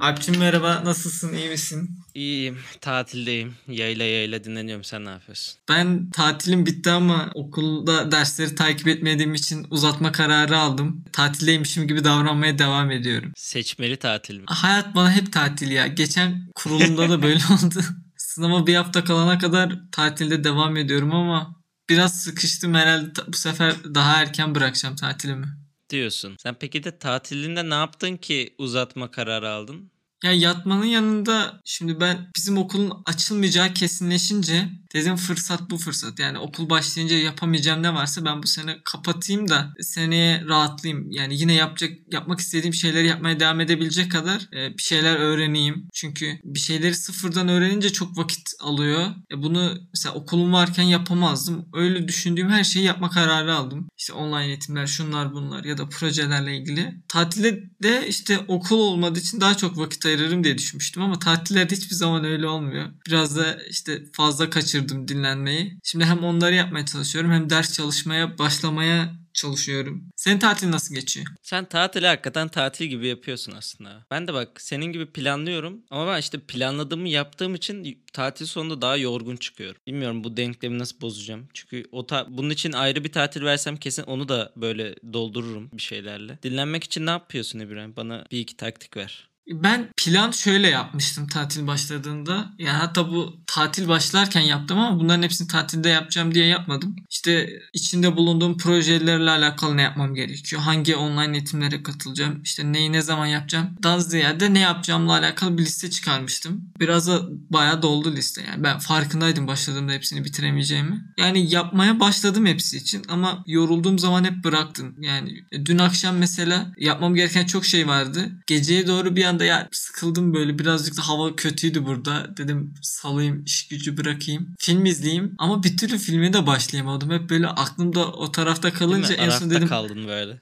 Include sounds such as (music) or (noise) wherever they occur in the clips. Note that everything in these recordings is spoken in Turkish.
Alpçim merhaba nasılsın iyi misin? İyiyim tatildeyim yayla yayla dinleniyorum sen ne yapıyorsun? Ben tatilim bitti ama okulda dersleri takip etmediğim için uzatma kararı aldım. Tatildeymişim gibi davranmaya devam ediyorum. Seçmeli tatil mi? Hayat bana hep tatil ya. Geçen kurulumda da böyle (laughs) oldu. Sınava bir hafta kalana kadar tatilde devam ediyorum ama biraz sıkıştım herhalde bu sefer daha erken bırakacağım tatilimi. Diyorsun. Sen peki de tatilinde ne yaptın ki uzatma kararı aldın? Ya yatmanın yanında şimdi ben bizim okulun açılmayacağı kesinleşince dedim fırsat bu fırsat. Yani okul başlayınca yapamayacağım ne varsa ben bu sene kapatayım da seneye rahatlayayım. Yani yine yapacak yapmak istediğim şeyleri yapmaya devam edebilecek kadar e, bir şeyler öğreneyim. Çünkü bir şeyleri sıfırdan öğrenince çok vakit alıyor. E, bunu mesela okulum varken yapamazdım. Öyle düşündüğüm her şeyi yapma kararı aldım. İşte online eğitimler, şunlar bunlar ya da projelerle ilgili. Tatilde de işte okul olmadığı için daha çok vakit ayırırım diye düşünmüştüm ama tatillerde hiçbir zaman öyle olmuyor. Biraz da işte fazla kaçırdım dinlenmeyi. Şimdi hem onları yapmaya çalışıyorum hem ders çalışmaya başlamaya çalışıyorum. Senin tatil nasıl geçiyor? Sen tatili hakikaten tatil gibi yapıyorsun aslında. Ben de bak senin gibi planlıyorum ama ben işte planladığımı yaptığım için tatil sonunda daha yorgun çıkıyorum. Bilmiyorum bu denklemi nasıl bozacağım. Çünkü o ta- bunun için ayrı bir tatil versem kesin onu da böyle doldururum bir şeylerle. Dinlenmek için ne yapıyorsun İbrahim? Bana bir iki taktik ver. Ben plan şöyle yapmıştım tatil başladığında. Yani hatta bu tatil başlarken yaptım ama bunların hepsini tatilde yapacağım diye yapmadım. İşte içinde bulunduğum projelerle alakalı ne yapmam gerekiyor? Hangi online eğitimlere katılacağım? İşte neyi ne zaman yapacağım? Daha ziyade ne yapacağımla alakalı bir liste çıkarmıştım. Biraz da bayağı doldu liste. Yani ben farkındaydım başladığımda hepsini bitiremeyeceğimi. Yani yapmaya başladım hepsi için ama yorulduğum zaman hep bıraktım. Yani dün akşam mesela yapmam gereken çok şey vardı. Geceye doğru bir anda ya sıkıldım böyle birazcık da hava kötüydü burada. Dedim salayım iş gücü bırakayım. Film izleyeyim ama bir türlü filme de başlayamadım. Hep böyle aklımda o tarafta kalınca en son dedim kaldın böyle.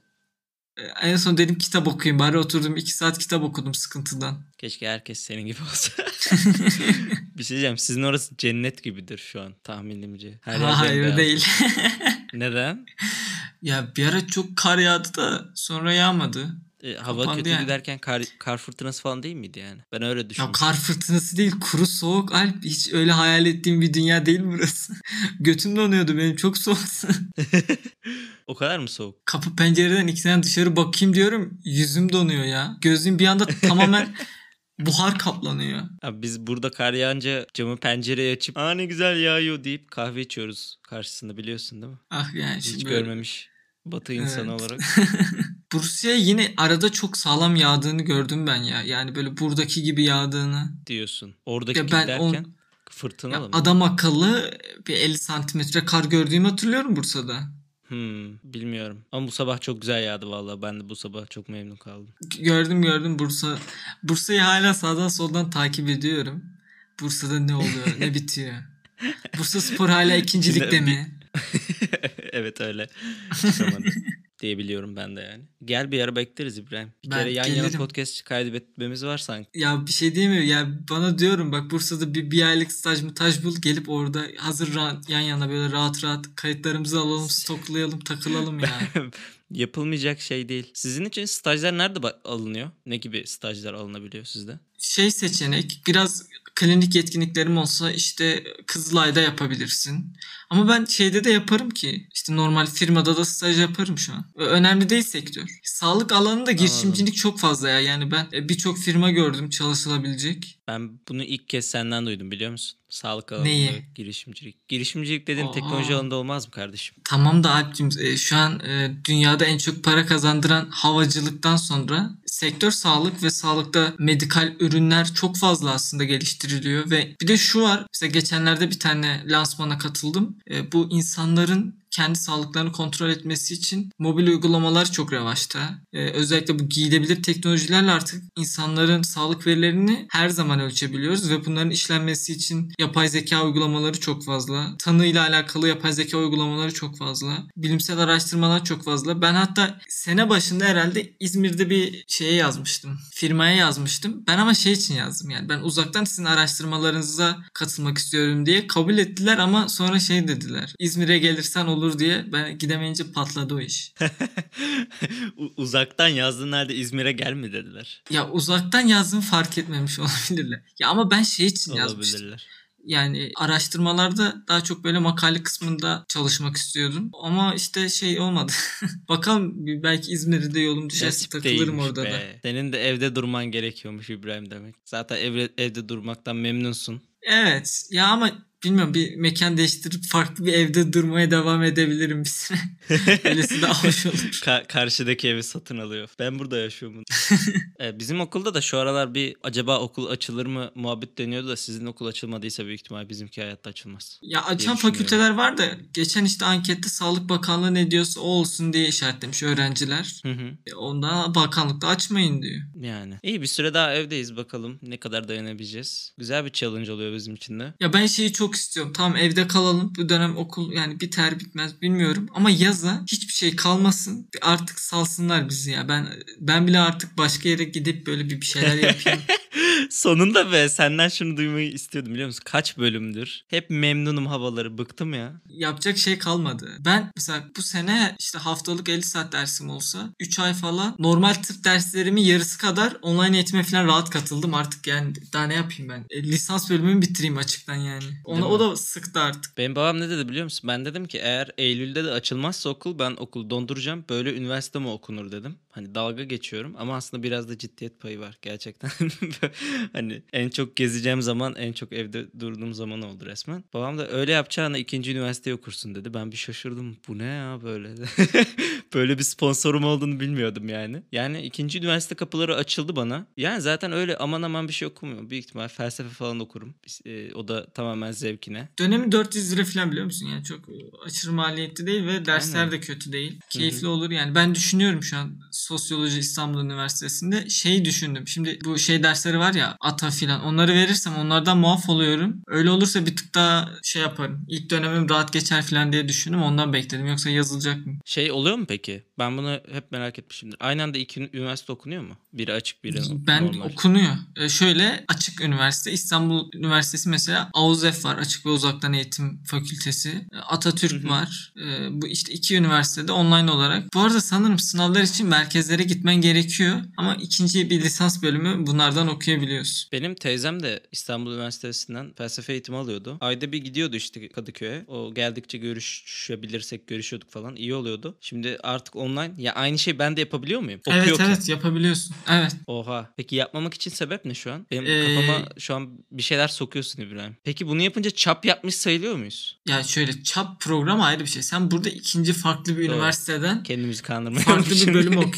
En son dedim kitap okuyayım bari oturdum iki saat kitap okudum sıkıntıdan. Keşke herkes senin gibi olsa. (laughs) bir şey diyeceğim sizin orası cennet gibidir şu an tahminimce. Her ha, hayır değil. (laughs) Neden? Ya bir ara çok kar yağdı da sonra yağmadı. E, hava Kapandı kötü yani. giderken kar, kar fırtınası falan değil miydi yani? Ben öyle düşünmüştüm. Ya kar fırtınası değil kuru soğuk Alp. Hiç öyle hayal ettiğim bir dünya değil burası. (laughs) Götüm donuyordu benim çok soğuktu. (laughs) o kadar mı soğuk? Kapı pencereden ikisinden dışarı bakayım diyorum. Yüzüm donuyor ya. Gözüm bir anda tamamen (laughs) buhar kaplanıyor. Abi biz burada kar yağınca camı pencereye açıp aa ne güzel yağıyor deyip kahve içiyoruz karşısında biliyorsun değil mi? Ah yani. Hiç görmemiş. Batı insanı evet. olarak. (laughs) Bursu'ya yine arada çok sağlam yağdığını gördüm ben ya. Yani böyle buradaki gibi yağdığını. Diyorsun. Oradaki ya ben derken on, fırtınalı mı? Adam akıllı bir 50 santimetre kar gördüğümü hatırlıyorum Bursa'da. Hmm, bilmiyorum. Ama bu sabah çok güzel yağdı vallahi. Ben de bu sabah çok memnun kaldım. Gördüm gördüm Bursa. Bursa'yı hala sağdan soldan takip ediyorum. Bursa'da ne oluyor, ne (laughs) bitiyor? Bursa Spor hala ikincilikte mi? (laughs) evet öyle. (laughs) (laughs) Diyebiliyorum ben de yani. Gel bir ara bekleriz İbrahim. Bir ben kere yan gelirim. yana podcast kaydetmemiz var sanki. Ya bir şey diyeyim mi? Ya bana diyorum bak Bursa'da bir, bir aylık staj mı taj bul gelip orada hazır rahat, yan yana böyle rahat rahat kayıtlarımızı alalım (laughs) stoklayalım takılalım ya. Yapılmayacak şey değil. Sizin için stajlar nerede alınıyor? Ne gibi stajlar alınabiliyor sizde? Şey seçenek biraz klinik yetkinliklerim olsa işte Kızılay'da yapabilirsin. Ama ben şeyde de yaparım ki işte normal firmada da staj yaparım şu an. Önemli değil sektör. Sağlık alanında girişimcilik çok fazla ya. Yani ben e, birçok firma gördüm çalışılabilecek. Ben bunu ilk kez senden duydum biliyor musun? Sağlık alanında Neyi? girişimcilik. Girişimcilik dediğin teknoloji alanında olmaz mı kardeşim? Tamam da Alp'cim e, şu an e, dünyada en çok para kazandıran havacılıktan sonra sektör sağlık ve sağlıkta medikal ürünler çok fazla aslında geliştiriliyor ve bir de şu var. Mesela geçenlerde bir tane lansmana katıldım. E, bu insanların kendi sağlıklarını kontrol etmesi için mobil uygulamalar çok revaçta. Ee, özellikle bu giyilebilir teknolojilerle artık insanların sağlık verilerini her zaman ölçebiliyoruz ve bunların işlenmesi için yapay zeka uygulamaları çok fazla. Tanıyla alakalı yapay zeka uygulamaları çok fazla. Bilimsel araştırmalar çok fazla. Ben hatta sene başında herhalde İzmir'de bir şeye yazmıştım. Firmaya yazmıştım. Ben ama şey için yazdım yani. Ben uzaktan sizin araştırmalarınıza katılmak istiyorum diye kabul ettiler ama sonra şey dediler. İzmir'e gelirsen olur olur diye ben gidemeyince patladı o iş. (laughs) Uzaktan yazdığın halde İzmir'e gel mi dediler. Ya uzaktan yazdığımı fark etmemiş (laughs) olabilirler. Ya ama ben şey için yazmıştım. Olabilirler. Yani araştırmalarda daha çok böyle makale kısmında çalışmak istiyordum. Ama işte şey olmadı. (laughs) Bakalım belki İzmir'de yolum düşerse takılırım orada be. da. Senin de evde durman gerekiyormuş İbrahim demek. Zaten evde, evde durmaktan memnunsun. Evet ya ama bilmiyorum bir mekan değiştirip farklı bir evde durmaya devam edebilirim bir süre. (laughs) Öylesi daha hoş olur. Ka- karşıdaki evi satın alıyor. Ben burada yaşıyorum. Ee, (laughs) bizim okulda da şu aralar bir acaba okul açılır mı muhabbet dönüyordu da sizin okul açılmadıysa büyük ihtimal bizimki hayatta açılmaz. Ya açan fakülteler var da geçen işte ankette Sağlık Bakanlığı ne diyorsa o olsun diye işaretlemiş öğrenciler. Hı hı. E, bakanlıkta açmayın diyor. Yani. İyi bir süre daha evdeyiz bakalım ne kadar dayanabileceğiz. Güzel bir challenge oluyor bizim için de. Ya ben şeyi çok istiyorum. Tamam evde kalalım. Bu dönem okul yani biter bitmez bilmiyorum. Ama yaza hiçbir şey kalmasın. Artık salsınlar bizi ya. Ben ben bile artık başka yere gidip böyle bir şeyler yapayım. (laughs) Sonunda be senden şunu duymayı istiyordum biliyor musun? Kaç bölümdür? Hep memnunum havaları bıktım ya. Yapacak şey kalmadı. Ben mesela bu sene işte haftalık 50 saat dersim olsa 3 ay falan normal tıp derslerimin yarısı kadar online eğitime falan rahat katıldım. Artık yani daha ne yapayım ben? E, lisans bölümümü bitireyim açıktan yani. Ona, o da sıktı artık. Benim babam ne dedi biliyor musun? Ben dedim ki eğer Eylül'de de açılmazsa okul ben okul donduracağım. Böyle üniversite mi okunur dedim. Hani dalga geçiyorum ama aslında biraz da ciddiyet payı var gerçekten. (laughs) hani en çok gezeceğim zaman en çok evde durduğum zaman oldu resmen. Babam da öyle yapacağına ikinci üniversiteyi okursun dedi. Ben bir şaşırdım. Bu ne ya böyle? (laughs) böyle bir sponsorum olduğunu bilmiyordum yani. Yani ikinci üniversite kapıları açıldı bana. Yani zaten öyle aman aman bir şey okumuyorum. Büyük ihtimal felsefe falan okurum. Ee, o da tamamen zevkine. Dönemi 400 lira falan biliyor musun? Yani çok aşırı maliyetli değil ve dersler Aynen. de kötü değil. Keyifli olur yani. Ben düşünüyorum şu an Sosyoloji İstanbul Üniversitesi'nde şeyi düşündüm. Şimdi bu şey dersleri var ya ATA filan onları verirsem onlardan muaf oluyorum. Öyle olursa bir tık daha şey yaparım. İlk dönemim rahat geçer filan diye düşündüm. Ondan bekledim. Yoksa yazılacak mı? Şey oluyor mu peki? Ben bunu hep merak etmişimdir. Aynı anda iki ün- üniversite okunuyor mu? Biri açık biri Ben normal. okunuyor. Ee, şöyle açık üniversite İstanbul Üniversitesi mesela AUZEF var. Açık ve Uzaktan Eğitim Fakültesi. Ee, Atatürk Hı hı. var. Ee, bu işte iki üniversitede online olarak. Bu arada sanırım sınavlar için merkezlere gitmen gerekiyor. Ama ikinci bir lisans bölümü bunlardan okuyabiliyorsun. Benim teyzem de İstanbul Üniversitesi'nden felsefe eğitimi alıyordu. Ayda bir gidiyordu işte Kadıköy'e. O geldikçe görüşebilirsek görüşüyorduk falan. İyi oluyordu. Şimdi artık online. Ya aynı şey ben de yapabiliyor muyum? evet Okuyorken. evet yapabiliyorsun. Evet. Oha. Peki yapmamak için sebep ne şu an? Benim Ee, kafama şu an bir şeyler sokuyorsun İbrahim. Peki bunu yapınca çap yapmış sayılıyor muyuz? Ya şöyle çap program ayrı bir şey. Sen burada ikinci farklı bir Doğru. üniversiteden Kendimizi kandırmayalım farklı bir bölüm okuyorsun.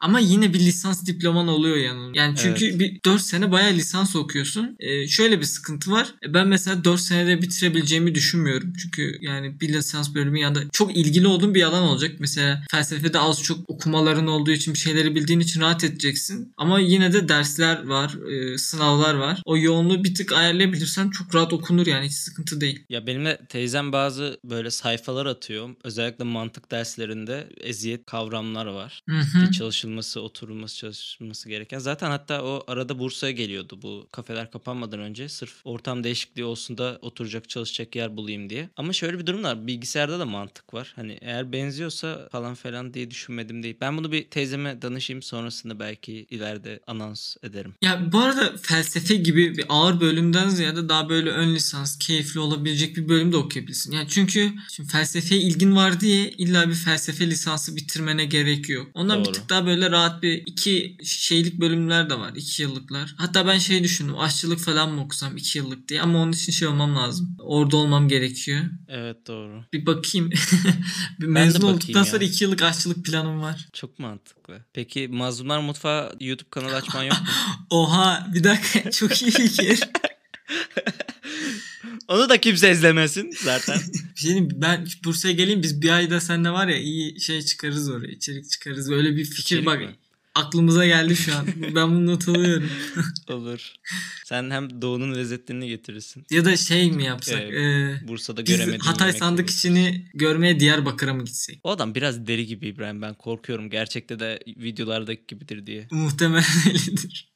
Ama yine bir lisans diploman oluyor yanında. Yani çünkü bir 4 sene bayağı lisans okuyorsun. Ee, şöyle bir sıkıntı var. E, Ben mesela 4 senede bitirebileceğimi düşünmüyorum. Çünkü yani bir lisans bölümü yanında çok ilgili olduğum bir alan olacak. Mesela felsefede az çok okumaların olduğu için bir şeyleri bildiğin için rahat edeceksin. Ama yine de dersler var, e, sınavlar var. O yoğunluğu bir tık ayarlayabilirsen çok rahat okunur yani hiç sıkıntı değil. Ya benimle teyzem bazı böyle sayfalar atıyor. Özellikle mantık derslerinde eziyet kavramlar var. Hı çalışılması, oturulması, çalışılması gereken. Zaten hatta o arada Bursa'ya geliyordu bu kafeler kapanmadan önce. Sırf ortam değişikliği olsun da oturacak, çalışacak yer bulayım diye. Ama şöyle bir durum var. Bilgisayarda da mantık var. Hani eğer benziyorsa falan falan diye düşünmedim değil. Ben bunu bir teyzeme danışayım sonrasında belki ileride anons ederim. Ya bu arada felsefe gibi bir ağır bölümden ziyade daha böyle ön lisans, keyifli olabilecek bir bölüm de okuyabilirsin. Yani çünkü şimdi felsefeye ilgin var diye illa bir felsefe lisansı bitirmene gerek yok. Ondan bir tık daha böyle rahat bir iki şeylik bölümler de var. iki yıllıklar. Hatta ben şey düşündüm. Aşçılık falan mı okusam iki yıllık diye ama onun için şey olmam lazım. Orada olmam gerekiyor. Evet doğru. Bir bakayım. (laughs) bir mezun olduktan ya. sonra iki yıllık aşçılık planım var. Çok mantıklı. Peki Mazlumlar Mutfağı YouTube kanalı açman yok mu? (laughs) Oha bir dakika çok iyi fikir. (laughs) Onu da kimse izlemesin zaten. Şey ben Bursa'ya geleyim biz bir ayda seninle var ya iyi şey çıkarız oraya içerik çıkarız böyle bir fikir İçerik bak mi? aklımıza geldi şu an (laughs) ben bunu not alıyorum (laughs) Olur. Sen hem doğunun lezzetlerini getirirsin. ya da şey mi yapsak ee, Bursa'da biz göremediğin Hatay sandık içini görmeye Diyarbakır'a mı gitsek O adam biraz deli gibi İbrahim ben korkuyorum. Gerçekte de videolardaki gibidir diye. muhtemelen (laughs) öyledir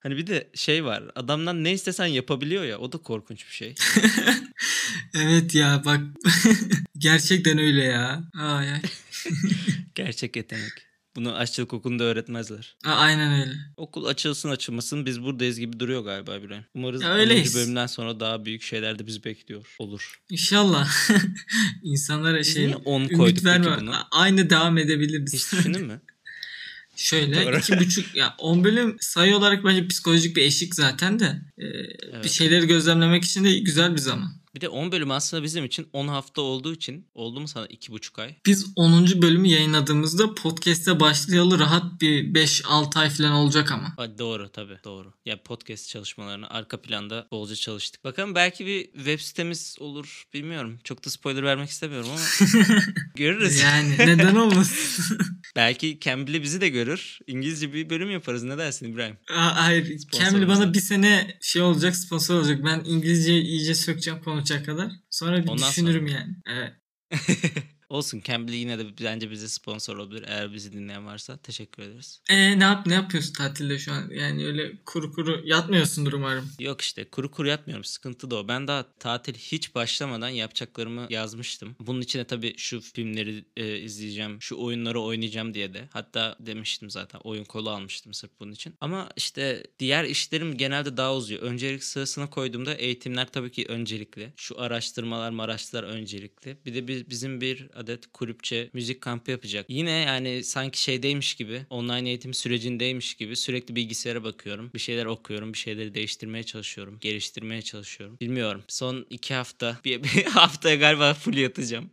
Hani bir de şey var. Adamdan ne istesen yapabiliyor ya. O da korkunç bir şey. (laughs) evet ya bak (laughs) gerçekten öyle ya. Ay ay. (laughs) Gerçek yetenek. Bunu aşçılık okulunda öğretmezler. A- aynen öyle. Okul açılsın açılmasın biz buradayız gibi duruyor galiba İbrahim. Umarız Ya 10. öyleyiz. bölümden sonra daha büyük şeyler de bizi bekliyor. Olur. İnşallah insanlara Biz şey niye 10 ümit koyduk verme. Aynı devam edebiliriz. Hiç düşündün mü? Şöyle Doğru. iki buçuk ya 10 bölüm sayı olarak bence psikolojik bir eşik zaten de bir Evet. şeyleri gözlemlemek için de güzel bir zaman. Bir de 10 bölüm aslında bizim için 10 hafta olduğu için oldu mu sana 2,5 ay? Biz 10. bölümü yayınladığımızda podcast'e başlayalı rahat bir 5-6 ay falan olacak ama. Ha, doğru tabii doğru. Ya podcast çalışmalarını arka planda bolca çalıştık. Bakalım belki bir web sitemiz olur bilmiyorum. Çok da spoiler vermek istemiyorum ama (laughs) görürüz. Yani neden olmasın? (laughs) belki Cambly bizi de görür. İngilizce bir bölüm yaparız. Ne dersin İbrahim? Aa, Hayır. Cambly bana bir sene şey olacak sponsor olacak. Ben İngilizceyi iyice sökeceğim konuşacak kadar. Sonra bir Ondan düşünürüm yani. Evet. (laughs) Olsun Cambly yine de bence bize sponsor olabilir. Eğer bizi dinleyen varsa teşekkür ederiz. E, ne yap ne yapıyorsun tatilde şu an? Yani öyle kuru kuru yatmıyorsundur umarım. Yok işte kuru kuru yatmıyorum. Sıkıntı da o. Ben daha tatil hiç başlamadan yapacaklarımı yazmıştım. Bunun içine tabii şu filmleri e, izleyeceğim, şu oyunları oynayacağım diye de. Hatta demiştim zaten oyun kolu almıştım sırf bunun için. Ama işte diğer işlerim genelde daha uzuyor. Öncelik sırasına koyduğumda eğitimler tabii ki öncelikli. Şu araştırmalar maraştılar öncelikli. Bir de bi- bizim bir adet kulüpçe müzik kampı yapacak. Yine yani sanki şeydeymiş gibi online eğitim sürecindeymiş gibi sürekli bilgisayara bakıyorum. Bir şeyler okuyorum. Bir şeyleri değiştirmeye çalışıyorum. Geliştirmeye çalışıyorum. Bilmiyorum. Son iki hafta bir, (laughs) bir haftaya galiba full yatacağım.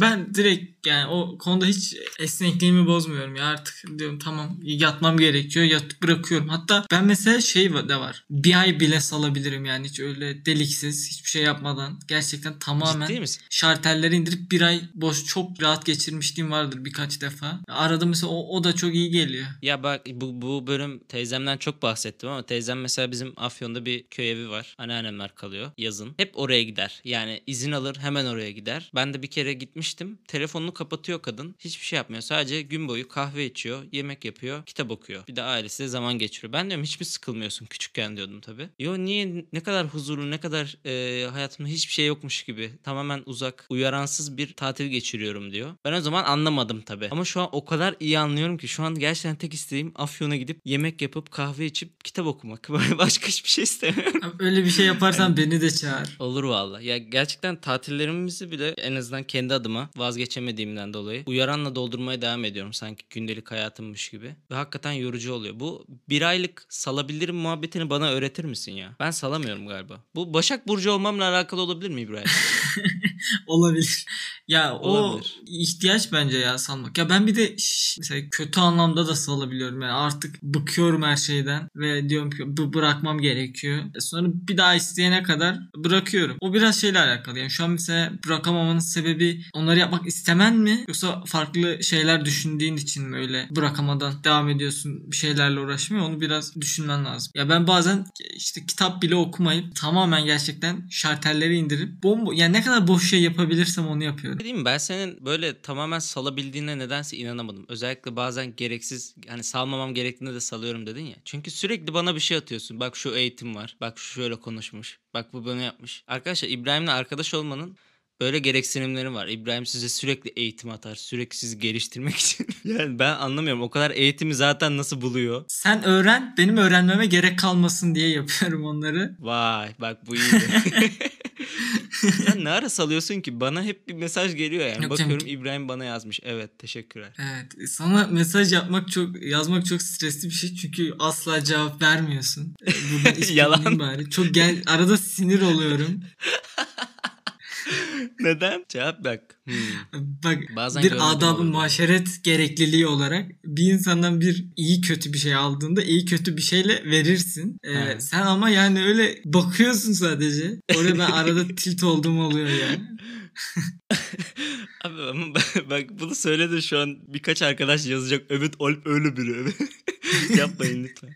Ben direkt yani o konuda hiç esnekliğimi bozmuyorum ya artık diyorum tamam yatmam gerekiyor yatıp bırakıyorum. Hatta ben mesela şey de var bir ay bile salabilirim yani hiç öyle deliksiz hiçbir şey yapmadan gerçekten tamamen şartelleri indirip bir ay boş çok rahat geçirmişliğim vardır birkaç defa. Arada mesela o, o da çok iyi geliyor. Ya bak bu, bu bölüm teyzemden çok bahsettim ama teyzem mesela bizim Afyon'da bir köy evi var. Anneannemler kalıyor yazın. Hep oraya gider. Yani izin alır hemen oraya gider. Ben de bir kere gitmiştim. Telefonunu kapatıyor kadın. Hiçbir şey yapmıyor. Sadece gün boyu kahve içiyor, yemek yapıyor, kitap okuyor. Bir de ailesiyle zaman geçiriyor. Ben diyorum hiç mi sıkılmıyorsun küçükken diyordum tabii. Yo niye ne kadar huzurlu, ne kadar e, hayatımda hiçbir şey yokmuş gibi. Tamamen uzak, uyaransız bir tatil geçiriyorum diyor. Ben o zaman anlamadım tabii. Ama şu an o kadar iyi anlıyorum ki şu an gerçekten tek isteğim Afyon'a gidip yemek yapıp kahve içip kitap okumak. (laughs) Başka hiçbir şey istemiyorum. Abi Öyle bir şey yaparsan (laughs) beni de çağır. Olur valla. Ya gerçekten tatillerimizi bile en azından kendi adıma vazgeçemediğimden dolayı uyaranla doldurmaya devam ediyorum sanki gündelik hayatımmış gibi. Ve hakikaten yorucu oluyor. Bu bir aylık salabilirim muhabbetini bana öğretir misin ya? Ben salamıyorum galiba. Bu Başak Burcu olmamla alakalı olabilir mi İbrahim? (laughs) (laughs) Olabilir. Ya o Olabilir. ihtiyaç bence ya salmak. Ya ben bir de şş, mesela kötü anlamda da salabiliyorum. Yani artık bıkıyorum her şeyden ve diyorum ki bu bırakmam gerekiyor. E Sonra bir daha isteyene kadar bırakıyorum. O biraz şeyle alakalı. Yani şu an mesela bırakamamanın sebebi onları yapmak istemen mi? Yoksa farklı şeyler düşündüğün için mi öyle bırakamadan devam ediyorsun bir şeylerle uğraşmaya? Onu biraz düşünmen lazım. Ya ben bazen işte kitap bile okumayıp tamamen gerçekten şartelleri indirip bombo yani ne kadar boş şey yapabilirsem onu yapıyorum. Değil mi? Ben senin böyle tamamen salabildiğine nedense inanamadım. Özellikle bazen gereksiz hani salmamam gerektiğinde de salıyorum dedin ya. Çünkü sürekli bana bir şey atıyorsun. Bak şu eğitim var. Bak şu şöyle konuşmuş. Bak bu bunu yapmış. Arkadaşlar İbrahim'le arkadaş olmanın böyle gereksinimleri var. İbrahim size sürekli eğitim atar. Sürekli sizi geliştirmek (laughs) için. yani ben anlamıyorum. O kadar eğitimi zaten nasıl buluyor? Sen öğren benim öğrenmeme gerek kalmasın diye yapıyorum onları. Vay bak bu iyiydi. (laughs) Sen ne ara salıyorsun ki? Bana hep bir mesaj geliyor yani. Yok Bakıyorum canım. İbrahim bana yazmış. Evet teşekkürler. Evet sana mesaj yapmak çok yazmak çok stresli bir şey çünkü asla cevap vermiyorsun. (laughs) Yalan. bari. Çok gel arada sinir oluyorum. (laughs) Neden? Cevap bak. Hmm. Bak Bazen bir adab-ı muaşeret gerekliliği olarak bir insandan bir iyi kötü bir şey aldığında iyi kötü bir şeyle verirsin. Ee, He. sen ama yani öyle bakıyorsun sadece. Oraya ben arada (laughs) tilt olduğum oluyor yani. Abi ama bak- bunu söyledin şu an birkaç arkadaş yazacak. Evet Alp öyle biri. (laughs) Yapmayın lütfen.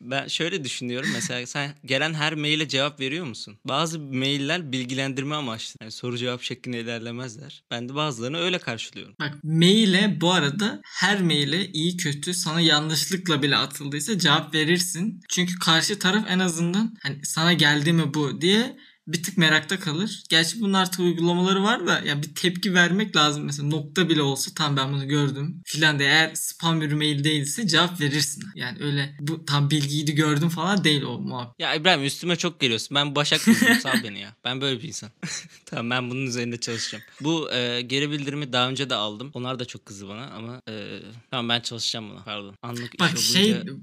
Ben şöyle düşünüyorum. Mesela sen gelen her maile cevap veriyor musun? Bazı mailler bilgilendirme amaçlı. Yani soru cevap şeklinde ilerlemezler. Ben de bazılarını öyle karşılıyorum. Bak maile bu arada her maile iyi kötü sana yanlışlıkla bile atıldıysa cevap verirsin. Çünkü karşı taraf en azından hani sana geldi mi bu diye bir tık merakta kalır. Gerçi bunun artık uygulamaları var da ya bir tepki vermek lazım. Mesela nokta bile olsa tam ben bunu gördüm filan de eğer spam bir mail değilse cevap verirsin. Yani öyle bu tam bilgiyi de gördüm falan değil o muhabbet. Ya İbrahim üstüme çok geliyorsun. Ben Başak Burcu'yum. Sal beni ya. Ben böyle bir insan. (laughs) tamam ben bunun üzerinde çalışacağım. Bu e, geri bildirimi daha önce de aldım. Onlar da çok kızdı bana ama e, tamam ben çalışacağım buna. Pardon. Anlık Bak iş olunca şey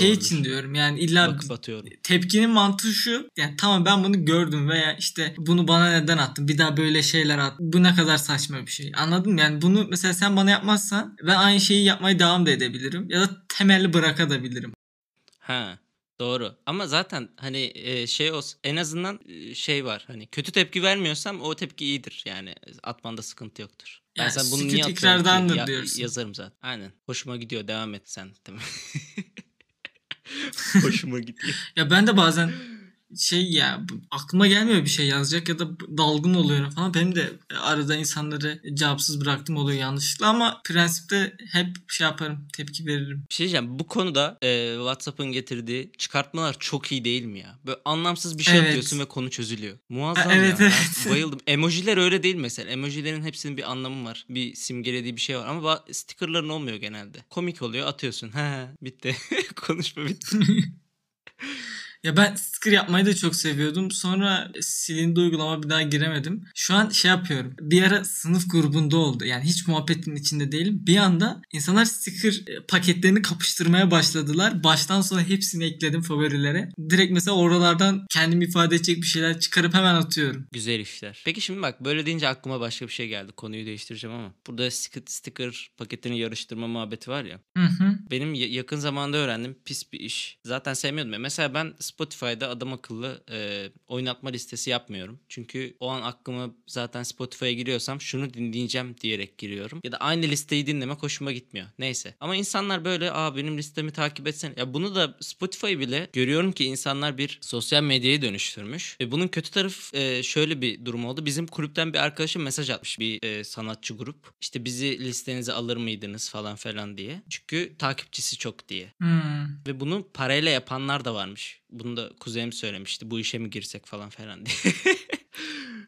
doğrudur. için diyorum yani illa bakıp atıyorum. tepkinin mantığı şu. Yani tamam ben bunu gördüm veya işte bunu bana neden attın? Bir daha böyle şeyler at. Bu ne kadar saçma bir şey. Anladın mı? Yani bunu mesela sen bana yapmazsan ben aynı şeyi yapmaya devam da edebilirim. Ya da temelli bırakabilirim. Ha. Doğru. Ama zaten hani e, şey olsun en azından e, şey var. Hani kötü tepki vermiyorsam o tepki iyidir. Yani atmanda sıkıntı yoktur. Ben Yani sen bunu niye atıyorsun Ya- diyorsun. Yazarım zaten. Aynen. Hoşuma gidiyor. Devam et sen. Değil (laughs) mi? (laughs) Hoşuma gidiyor. Ya ben de bazen şey ya aklıma gelmiyor bir şey yazacak ya da dalgın oluyorum falan. Benim de arada insanları cevapsız bıraktım oluyor yanlışlıkla ama prensipte hep şey yaparım tepki veririm. Bir şey diyeceğim. Bu konuda e, WhatsApp'ın getirdiği çıkartmalar çok iyi değil mi ya? Böyle anlamsız bir şey Evet. yapıyorsun ve konu çözülüyor. Muazzam Ha, evet, ya. evet. (laughs) Bayıldım. Emojiler öyle değil mesela. Emojilerin hepsinin bir anlamı var. Bir simgelediği bir şey var. Ama stickerların olmuyor genelde. Komik oluyor atıyorsun. (laughs) He bitti. (laughs) Konuşma bitti. Ya ben sticker yapmayı da çok seviyordum. Sonra silindi uygulama bir daha giremedim. Şu an şey yapıyorum. Bir ara sınıf grubunda oldu. Yani hiç muhabbetin içinde değilim. Bir anda insanlar sticker e, paketlerini kapıştırmaya başladılar. Baştan sona hepsini ekledim favorilere. Direkt mesela oralardan kendimi ifade edecek bir şeyler çıkarıp hemen atıyorum. Güzel işler. Peki şimdi bak böyle deyince aklıma başka bir şey geldi. Konuyu değiştireceğim ama. Burada sticker, sticker paketini yarıştırma muhabbeti var ya. Hı hı. Benim ya- yakın zamanda öğrendim pis bir iş. Zaten sevmiyordum. ya. Mesela ben Spotify'da adam akıllı e, oynatma listesi yapmıyorum. Çünkü o an aklıma zaten Spotify'a giriyorsam şunu dinleyeceğim diyerek giriyorum. Ya da aynı listeyi dinlemek hoşuma gitmiyor. Neyse. Ama insanlar böyle aa benim listemi takip etsen. Ya bunu da Spotify bile görüyorum ki insanlar bir sosyal medyaya dönüştürmüş. Ve bunun kötü tarafı e, şöyle bir durum oldu. Bizim kulüpten bir arkadaşım mesaj atmış bir e, sanatçı grup. İşte bizi listenize alır mıydınız falan falan diye. Çünkü takipçisi çok diye. Hmm. Ve bunu parayla yapanlar da varmış. Bunu da kuzenim söylemişti. Bu işe mi girsek falan falan diye. (laughs)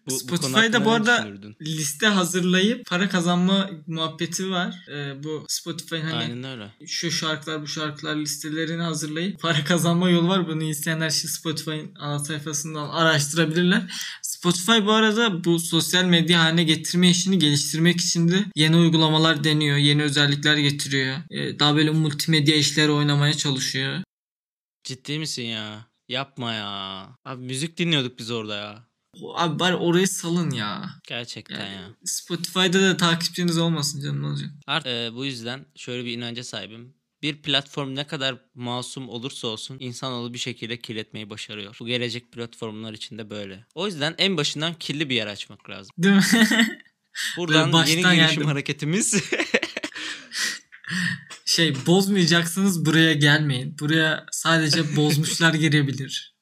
konu Spotify'da bu ne arada liste hazırlayıp para kazanma muhabbeti var. Ee, bu Spotify'ın hani Aynen öyle. şu şarkılar bu şarkılar listelerini hazırlayıp para kazanma yolu var. Bunu isteyenler şimdi Spotify'ın ana sayfasından araştırabilirler. Spotify bu arada bu sosyal medya haline getirme işini geliştirmek için de yeni uygulamalar deniyor. Yeni özellikler getiriyor. Ee, daha böyle multimedya işleri oynamaya çalışıyor. Ciddi misin ya? Yapma ya. Abi müzik dinliyorduk biz orada ya. Abi bari orayı salın ya. Gerçekten Yani ya. Spotify'da da takipçiniz olmasın canım ne olacak? Art, e, bu yüzden şöyle bir inanca sahibim. Bir platform ne kadar masum olursa olsun insanoğlu bir şekilde kirletmeyi başarıyor. Bu gelecek platformlar için de böyle. O yüzden en başından kirli bir yer açmak lazım. Değil mi? Buradan yeni girişim geldim. hareketimiz (laughs) şey bozmayacaksınız buraya gelmeyin. Buraya sadece (laughs) bozmuşlar girebilir.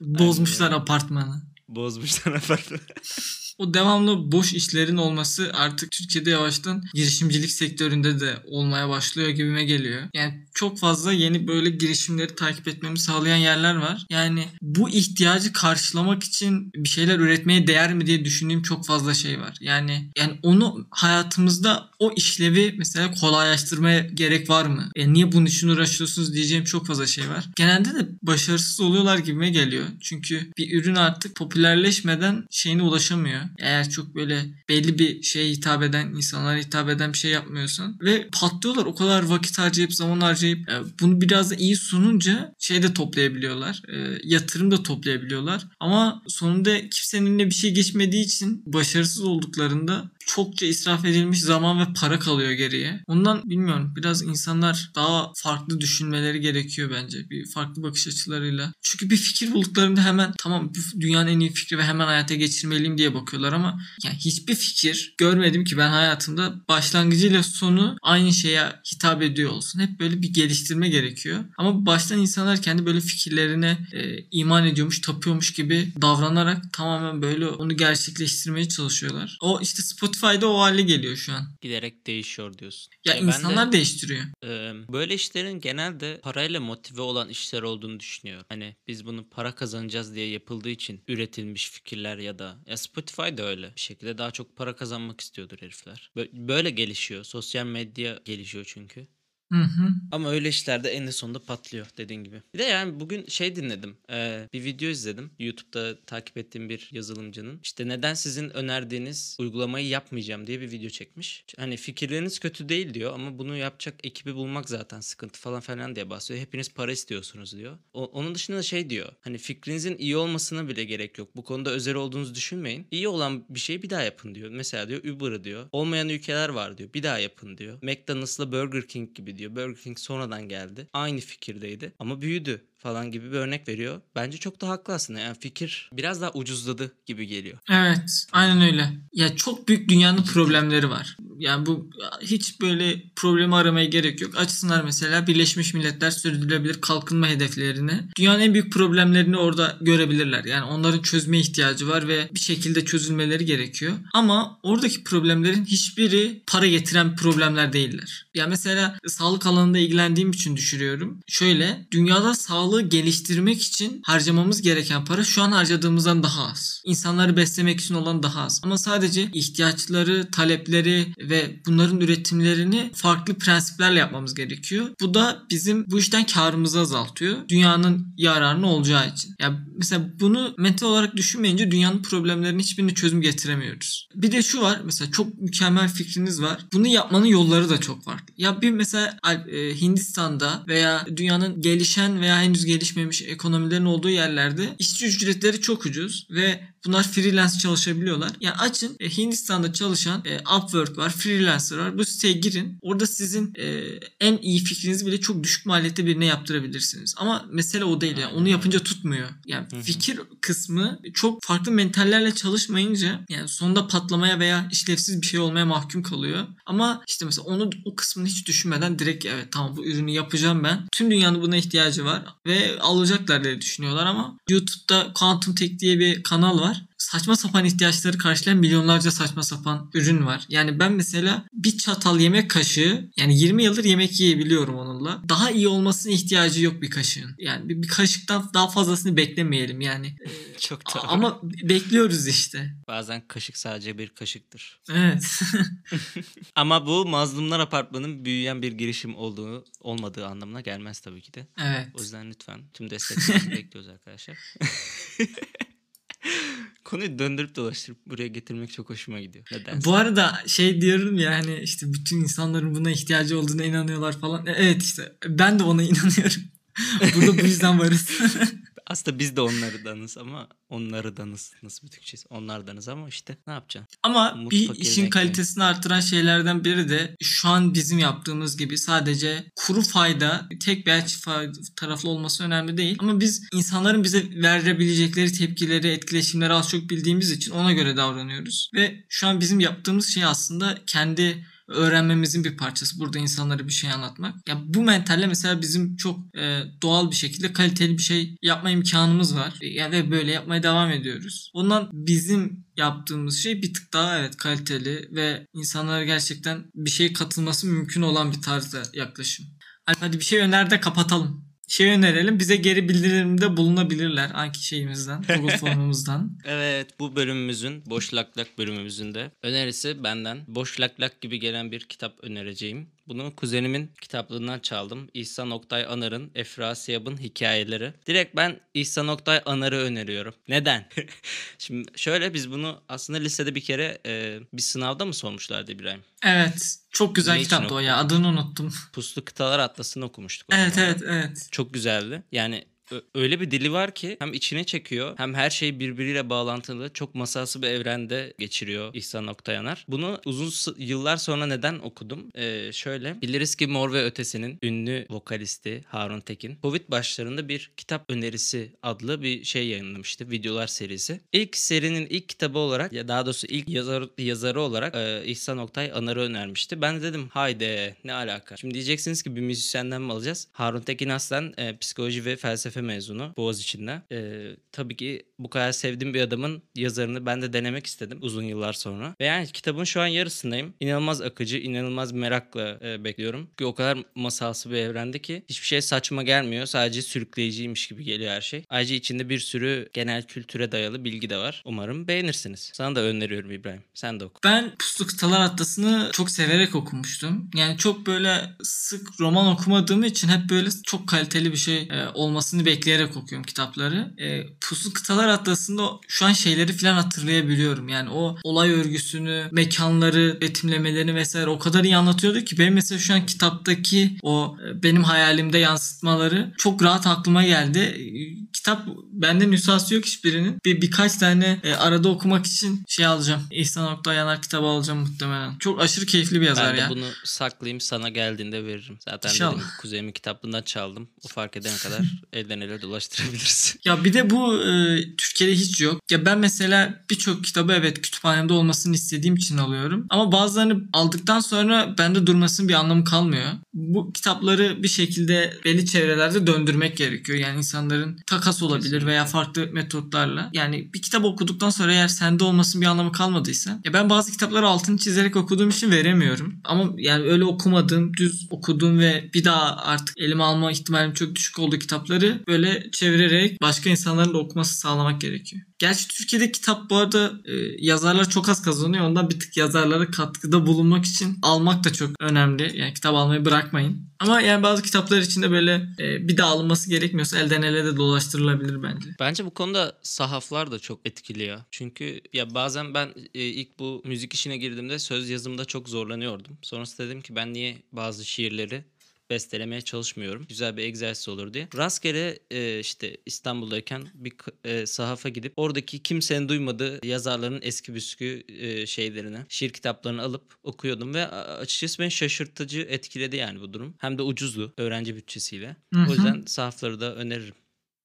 Bozmuşlar Aynen. apartmanı. bozmuşlar apartmanı. (laughs) O devamlı boş işlerin olması artık Türkiye'de yavaştan girişimcilik sektöründe de olmaya başlıyor gibime geliyor. Yani çok fazla yeni böyle girişimleri takip etmemi sağlayan yerler var. Yani bu ihtiyacı karşılamak için bir şeyler üretmeye değer mi diye düşündüğüm çok fazla şey var. Yani yani onu hayatımızda o işlevi mesela kolaylaştırmaya gerek var mı? E niye bunun için uğraşıyorsunuz diyeceğim çok fazla şey var. Genelde de başarısız oluyorlar gibime geliyor. Çünkü bir ürün artık popülerleşmeden şeyine ulaşamıyor. Eğer çok böyle belli bir şeye hitap eden, insanlara hitap eden bir şey yapmıyorsan ve patlıyorlar. O kadar vakit harcayıp zaman harcayıp e, bunu biraz da iyi sununca şey de toplayabiliyorlar. E, yatırım da toplayabiliyorlar. Ama sonunda kimsenin bir şey geçmediği için başarısız olduklarında çokça israf edilmiş zaman ve para kalıyor geriye. Ondan bilmiyorum biraz insanlar daha farklı düşünmeleri gerekiyor bence. Bir farklı bakış açılarıyla. Çünkü bir fikir bulduklarında hemen tamam dünyanın en iyi fikri ve hemen hayata geçirmeliyim diye bakıyorlar ama yani hiçbir fikir görmedim ki ben hayatımda başlangıcıyla sonu aynı şeye hitap ediyor olsun. Hep böyle bir geliştirme gerekiyor. Ama baştan insanlar kendi böyle fikirlerine e, iman ediyormuş, tapıyormuş gibi davranarak tamamen böyle onu gerçekleştirmeye çalışıyorlar. O işte Spotify'da o hale geliyor şu an. Giderek değişiyor diyorsun. Ya, Ya ben de- insanlar değiştiriyor. Ee, böyle işlerin genelde parayla motive olan işler olduğunu düşünüyorum. Hani biz bunu para kazanacağız diye yapıldığı için üretilmiş fikirler ya da ya Spotify da öyle. Bir şekilde daha çok para kazanmak istiyordur herifler. Bö- Böyle gelişiyor. Sosyal medya gelişiyor çünkü. Hı hı. Ama öyle işlerde en sonunda patlıyor dediğin gibi. Bir de yani bugün şey dinledim. Ee, bir video izledim. YouTube'da takip ettiğim bir yazılımcının. İşte neden sizin önerdiğiniz uygulamayı yapmayacağım diye bir video çekmiş. Hani fikirleriniz kötü değil diyor ama bunu yapacak ekibi bulmak zaten sıkıntı falan falan diye bahsediyor. Hepiniz para istiyorsunuz diyor. O- onun dışında da şey diyor. Hani fikrinizin iyi olmasına bile gerek yok. Bu konuda özel olduğunuzu düşünmeyin. İyi olan bir şeyi bir daha yapın diyor. Mesela diyor Uber'ı diyor. Olmayan ülkeler var diyor. Bir daha yapın diyor. McDonald's'la Burger King gibi diyor. Burger King sonradan geldi. Aynı fikirdeydi ama büyüdü falan gibi bir örnek veriyor. Bence çok da haklı aslında. Yani fikir biraz daha ucuzladı gibi geliyor. Evet, aynen öyle. Ya çok büyük dünyanın problemleri var. Yani bu hiç böyle problemi aramaya gerek yok. Açsınlar mesela Birleşmiş Milletler Sürdürülebilir Kalkınma Hedeflerini. Dünyanın en büyük problemlerini orada görebilirler. Yani onların çözme ihtiyacı var ve bir şekilde çözülmeleri gerekiyor. Ama oradaki problemlerin hiçbiri para getiren problemler değiller. Ya mesela sağlık alanında ilgilendiğim için düşürüyorum. Şöyle, dünyada sağlığı geliştirmek için harcamamız gereken para şu an harcadığımızdan daha az. İnsanları beslemek için olan daha az. Ama sadece ihtiyaçları, talepleri ve bunların üretimlerini farklı prensiplerle yapmamız gerekiyor. Bu da bizim bu işten karımızı azaltıyor. Dünyanın yararına olacağı için. Ya mesela bunu mental olarak düşünmeyince dünyanın problemlerinin hiçbirini çözüm getiremiyoruz. Bir de şu var mesela çok mükemmel fikriniz var. Bunu yapmanın yolları da çok farklı. Ya bir mesela e, Hindistan'da veya dünyanın gelişen veya henüz gelişmemiş ekonomilerin olduğu yerlerde işçi ücretleri çok ucuz ve bunlar freelance çalışabiliyorlar. Yani açın e, Hindistan'da çalışan e, Upwork var, freelancer var. Bu siteye girin. Orada sizin e, en iyi fikrinizi bile çok düşük maliyette birine yaptırabilirsiniz. Ama mesele o değil. Yani onu yapınca tutmuyor. Yani fikir kısmı çok farklı mentallerle çalışmayınca yani sonunda patlamaya veya işlevsiz bir şey olmaya mahkum kalıyor. Ama işte mesela onu o kısmını hiç düşünmeden direkt evet tamam bu ürünü yapacağım ben. Tüm dünyanın buna ihtiyacı var ve alacaklar diye düşünüyorlar ama YouTube'da Quantum Tech diye bir kanal var. Saçma sapan ihtiyaçları karşılayan milyonlarca saçma sapan ürün var. Yani ben mesela bir çatal yemek kaşığı yani 20 yıldır yemek yiyebiliyorum onunla. Daha iyi olmasına ihtiyacı yok bir kaşığın. Yani bir, bir kaşıktan daha fazlasını beklemeyelim yani. (laughs) Çok doğru. Ama bekliyoruz işte. Bazen kaşık sadece bir kaşıktır. Evet. (laughs) Ama bu Mazlumlar Apartmanı'nın büyüyen bir girişim olduğu olmadığı anlamına gelmez tabii ki de. evet. O yüzden lütfen tüm desteklerinizi (laughs) bekliyoruz arkadaşlar. Konuyu döndürüp dolaştırıp buraya getirmek çok hoşuma gidiyor. Neden? Bu arada şey diyorum ya hani işte bütün insanların buna ihtiyacı olduğuna inanıyorlar falan. E, Evet işte ben de ona (laughs) inanıyorum. Burada bu yüzden varız. (laughs) Aslında biz de onlardanız ama onlardanız. Nasıl bir Türkçesi? Onlardanız ama işte ne yapacaksın? Ama Umut bir işin kalitesini artıran şeylerden biri de şu an bizim yaptığımız gibi sadece kuru fayda tek veya çift taraflı olması önemli değil. Ama biz insanların bize verebilecekleri tepkileri, etkileşimleri az çok bildiğimiz için ona göre davranıyoruz. Ve şu an bizim yaptığımız şey aslında kendi öğrenmemizin bir parçası. Burada insanlara bir şey anlatmak. Ya bu mentalle mesela bizim çok e, doğal bir şekilde kaliteli bir şey yapma imkanımız var. Ya ve böyle yapmaya devam ediyoruz. Ondan bizim yaptığımız şey bir tık daha evet kaliteli ve insanlara gerçekten bir şey katılması mümkün olan bir tarzda yaklaşım. Hadi bir şey öner de kapatalım. Şey önerelim bize geri bildirimde bulunabilirler hangi şeyimizden (laughs) Google formumuzdan. Evet bu bölümümüzün Boş Lak Lak bölümümüzün de önerisi benden. Boş Lak Lak gibi gelen bir kitap önereceğim. Bunu kuzenimin kitaplığından çaldım. İhsan Oktay Anar'ın Efrasiyab'ın hikayeleri. Direkt ben İhsan Oktay Anar'ı öneriyorum. Neden? (laughs) Şimdi şöyle biz bunu aslında lisede bir kere e, bir sınavda mı sormuşlardı İbrahim? Evet çok güzel Ne kitaptı o ya adını unuttum. Puslu Kıtalar Atlası'nı okumuştuk. Evet zaman. evet evet. Çok güzeldi. Yani öyle bir dili var ki hem içine çekiyor hem her şey birbiriyle bağlantılı. Çok masalsı bir evrende geçiriyor İhsan Oktayanar. Bunu uzun yıllar sonra neden okudum? Ee, şöyle biliriz ki Mor ve Ötesi'nin ünlü vokalisti Harun Tekin Covid başlarında bir kitap önerisi adlı bir şey yayınlamıştı. Videolar serisi. İlk serinin ilk kitabı olarak ya daha doğrusu ilk yazar, yazarı olarak e, İhsan Oktay Anar'ı önermişti. Ben de dedim haydi ne alaka. Şimdi diyeceksiniz ki bir müzisyenden mi alacağız? Harun Tekin aslen e, psikoloji ve felsefe mezunu Boğaziçi'nde. E, tabii ki bu kadar sevdiğim bir adamın yazarını ben de denemek istedim uzun yıllar sonra. Ve yani kitabın şu an yarısındayım. İnanılmaz akıcı, inanılmaz merakla e, bekliyorum. Çünkü o kadar masalsı bir evrende ki hiçbir şey saçma gelmiyor. Sadece sürükleyiciymiş gibi geliyor her şey. Ayrıca içinde bir sürü genel kültüre dayalı bilgi de var. Umarım beğenirsiniz. Sana da öneriyorum İbrahim. Sen de oku. Ben Puslu Kıtalar Atlası'nı çok severek okumuştum. Yani çok böyle sık roman okumadığım için hep böyle çok kaliteli bir şey e, olmasını bekleyerek okuyorum kitapları. E, Puslu Kıtalar Atlası'nda şu an şeyleri falan hatırlayabiliyorum. Yani o olay örgüsünü, mekanları, betimlemelerini vesaire o kadar iyi anlatıyordu ki benim mesela şu an kitaptaki o e, benim hayalimde yansıtmaları çok rahat aklıma geldi. E, Kitap bende nüshası yok hiçbirinin. Bir birkaç tane e, arada okumak için şey alacağım. İhsan Oktay Yanar kitabı alacağım muhtemelen. Çok aşırı keyifli bir yazar Ben ya. bunu saklayayım sana geldiğinde veririm. Zaten İnşallah. dedim kuzeyimin kitaplığından çaldım. O fark edene kadar elden (laughs) ele dolaştırabilirsin. (laughs) Ya bir de bu e, Türkiye'de hiç yok. Ya ben mesela birçok kitabı evet kütüphanemde olmasını istediğim için alıyorum. Ama bazılarını aldıktan sonra bende durmasının bir anlamı kalmıyor. Bu kitapları bir şekilde belli çevrelerde döndürmek gerekiyor. Yani insanların takas olabilir veya farklı metotlarla. Yani bir kitap okuduktan sonra eğer sende olmasının bir anlamı kalmadıysa. Ya ben bazı kitapları altını çizerek okuduğum için veremiyorum. Ama yani öyle okumadığım, düz okuduğum ve bir daha artık elime alma ihtimalim çok düşük olduğu kitapları böyle çevirerek başka insanların da okuması sağlamak gerekiyor. Gerçi Türkiye'de kitap bu arada e, yazarlar çok az kazanıyor. Ondan bir tık yazarlara katkıda bulunmak için almak da çok önemli. Yani kitap almayı bırakmayın. Ama yani bazı kitaplar için de böyle e, bir daha alınması gerekmiyorsa elden ele de dolaştırılabilir bence. Bence bu konuda sahaflar da çok etkili ya. Çünkü ya bazen ben e, ilk bu müzik işine girdiğimde söz yazımda çok zorlanıyordum. Sonrasında dedim ki ben niye bazı şiirleri bestelemeye çalışmıyorum. Güzel bir egzersiz olur diye. Rastgele e, işte İstanbul'dayken bir e, sahafa gidip oradaki kimsenin duymadığı yazarların eski büskü e, şeylerini, şiir kitaplarını alıp okuyordum ve açıkçası beni şaşırtıcı etkiledi yani bu durum. Hem de ucuzdu öğrenci bütçesiyle. Hı hı. O yüzden sahafları da öneririm.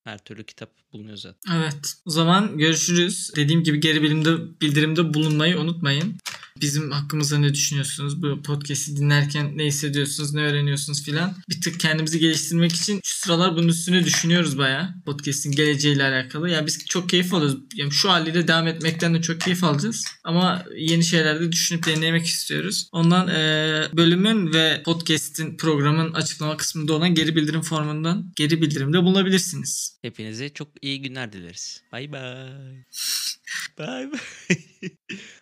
Her türlü kitap bulunuyor zaten. Evet. O zaman görüşürüz. Dediğim gibi geri bildirimde bulunmayı unutmayın. Bizim hakkımızda ne düşünüyorsunuz? Bu podcast'i dinlerken ne hissediyorsunuz, ne öğreniyorsunuz filan. Bir tık kendimizi geliştirmek için şu sıralar bunun üstüne düşünüyoruz bayağı. Podcast'in geleceğiyle alakalı. Yani biz çok keyif alıyoruz. Yani şu haliyle devam etmekten de çok keyif alacağız. Ama yeni şeyler de düşünüp denemek istiyoruz. Ondan eee, bölümün ve podcast'in programın açıklama kısmında olan geri bildirim formundan geri bildirimde bulunabilirsiniz. Hepinize çok iyi günler dileriz. Bay bay. (laughs) Bay bay. (laughs)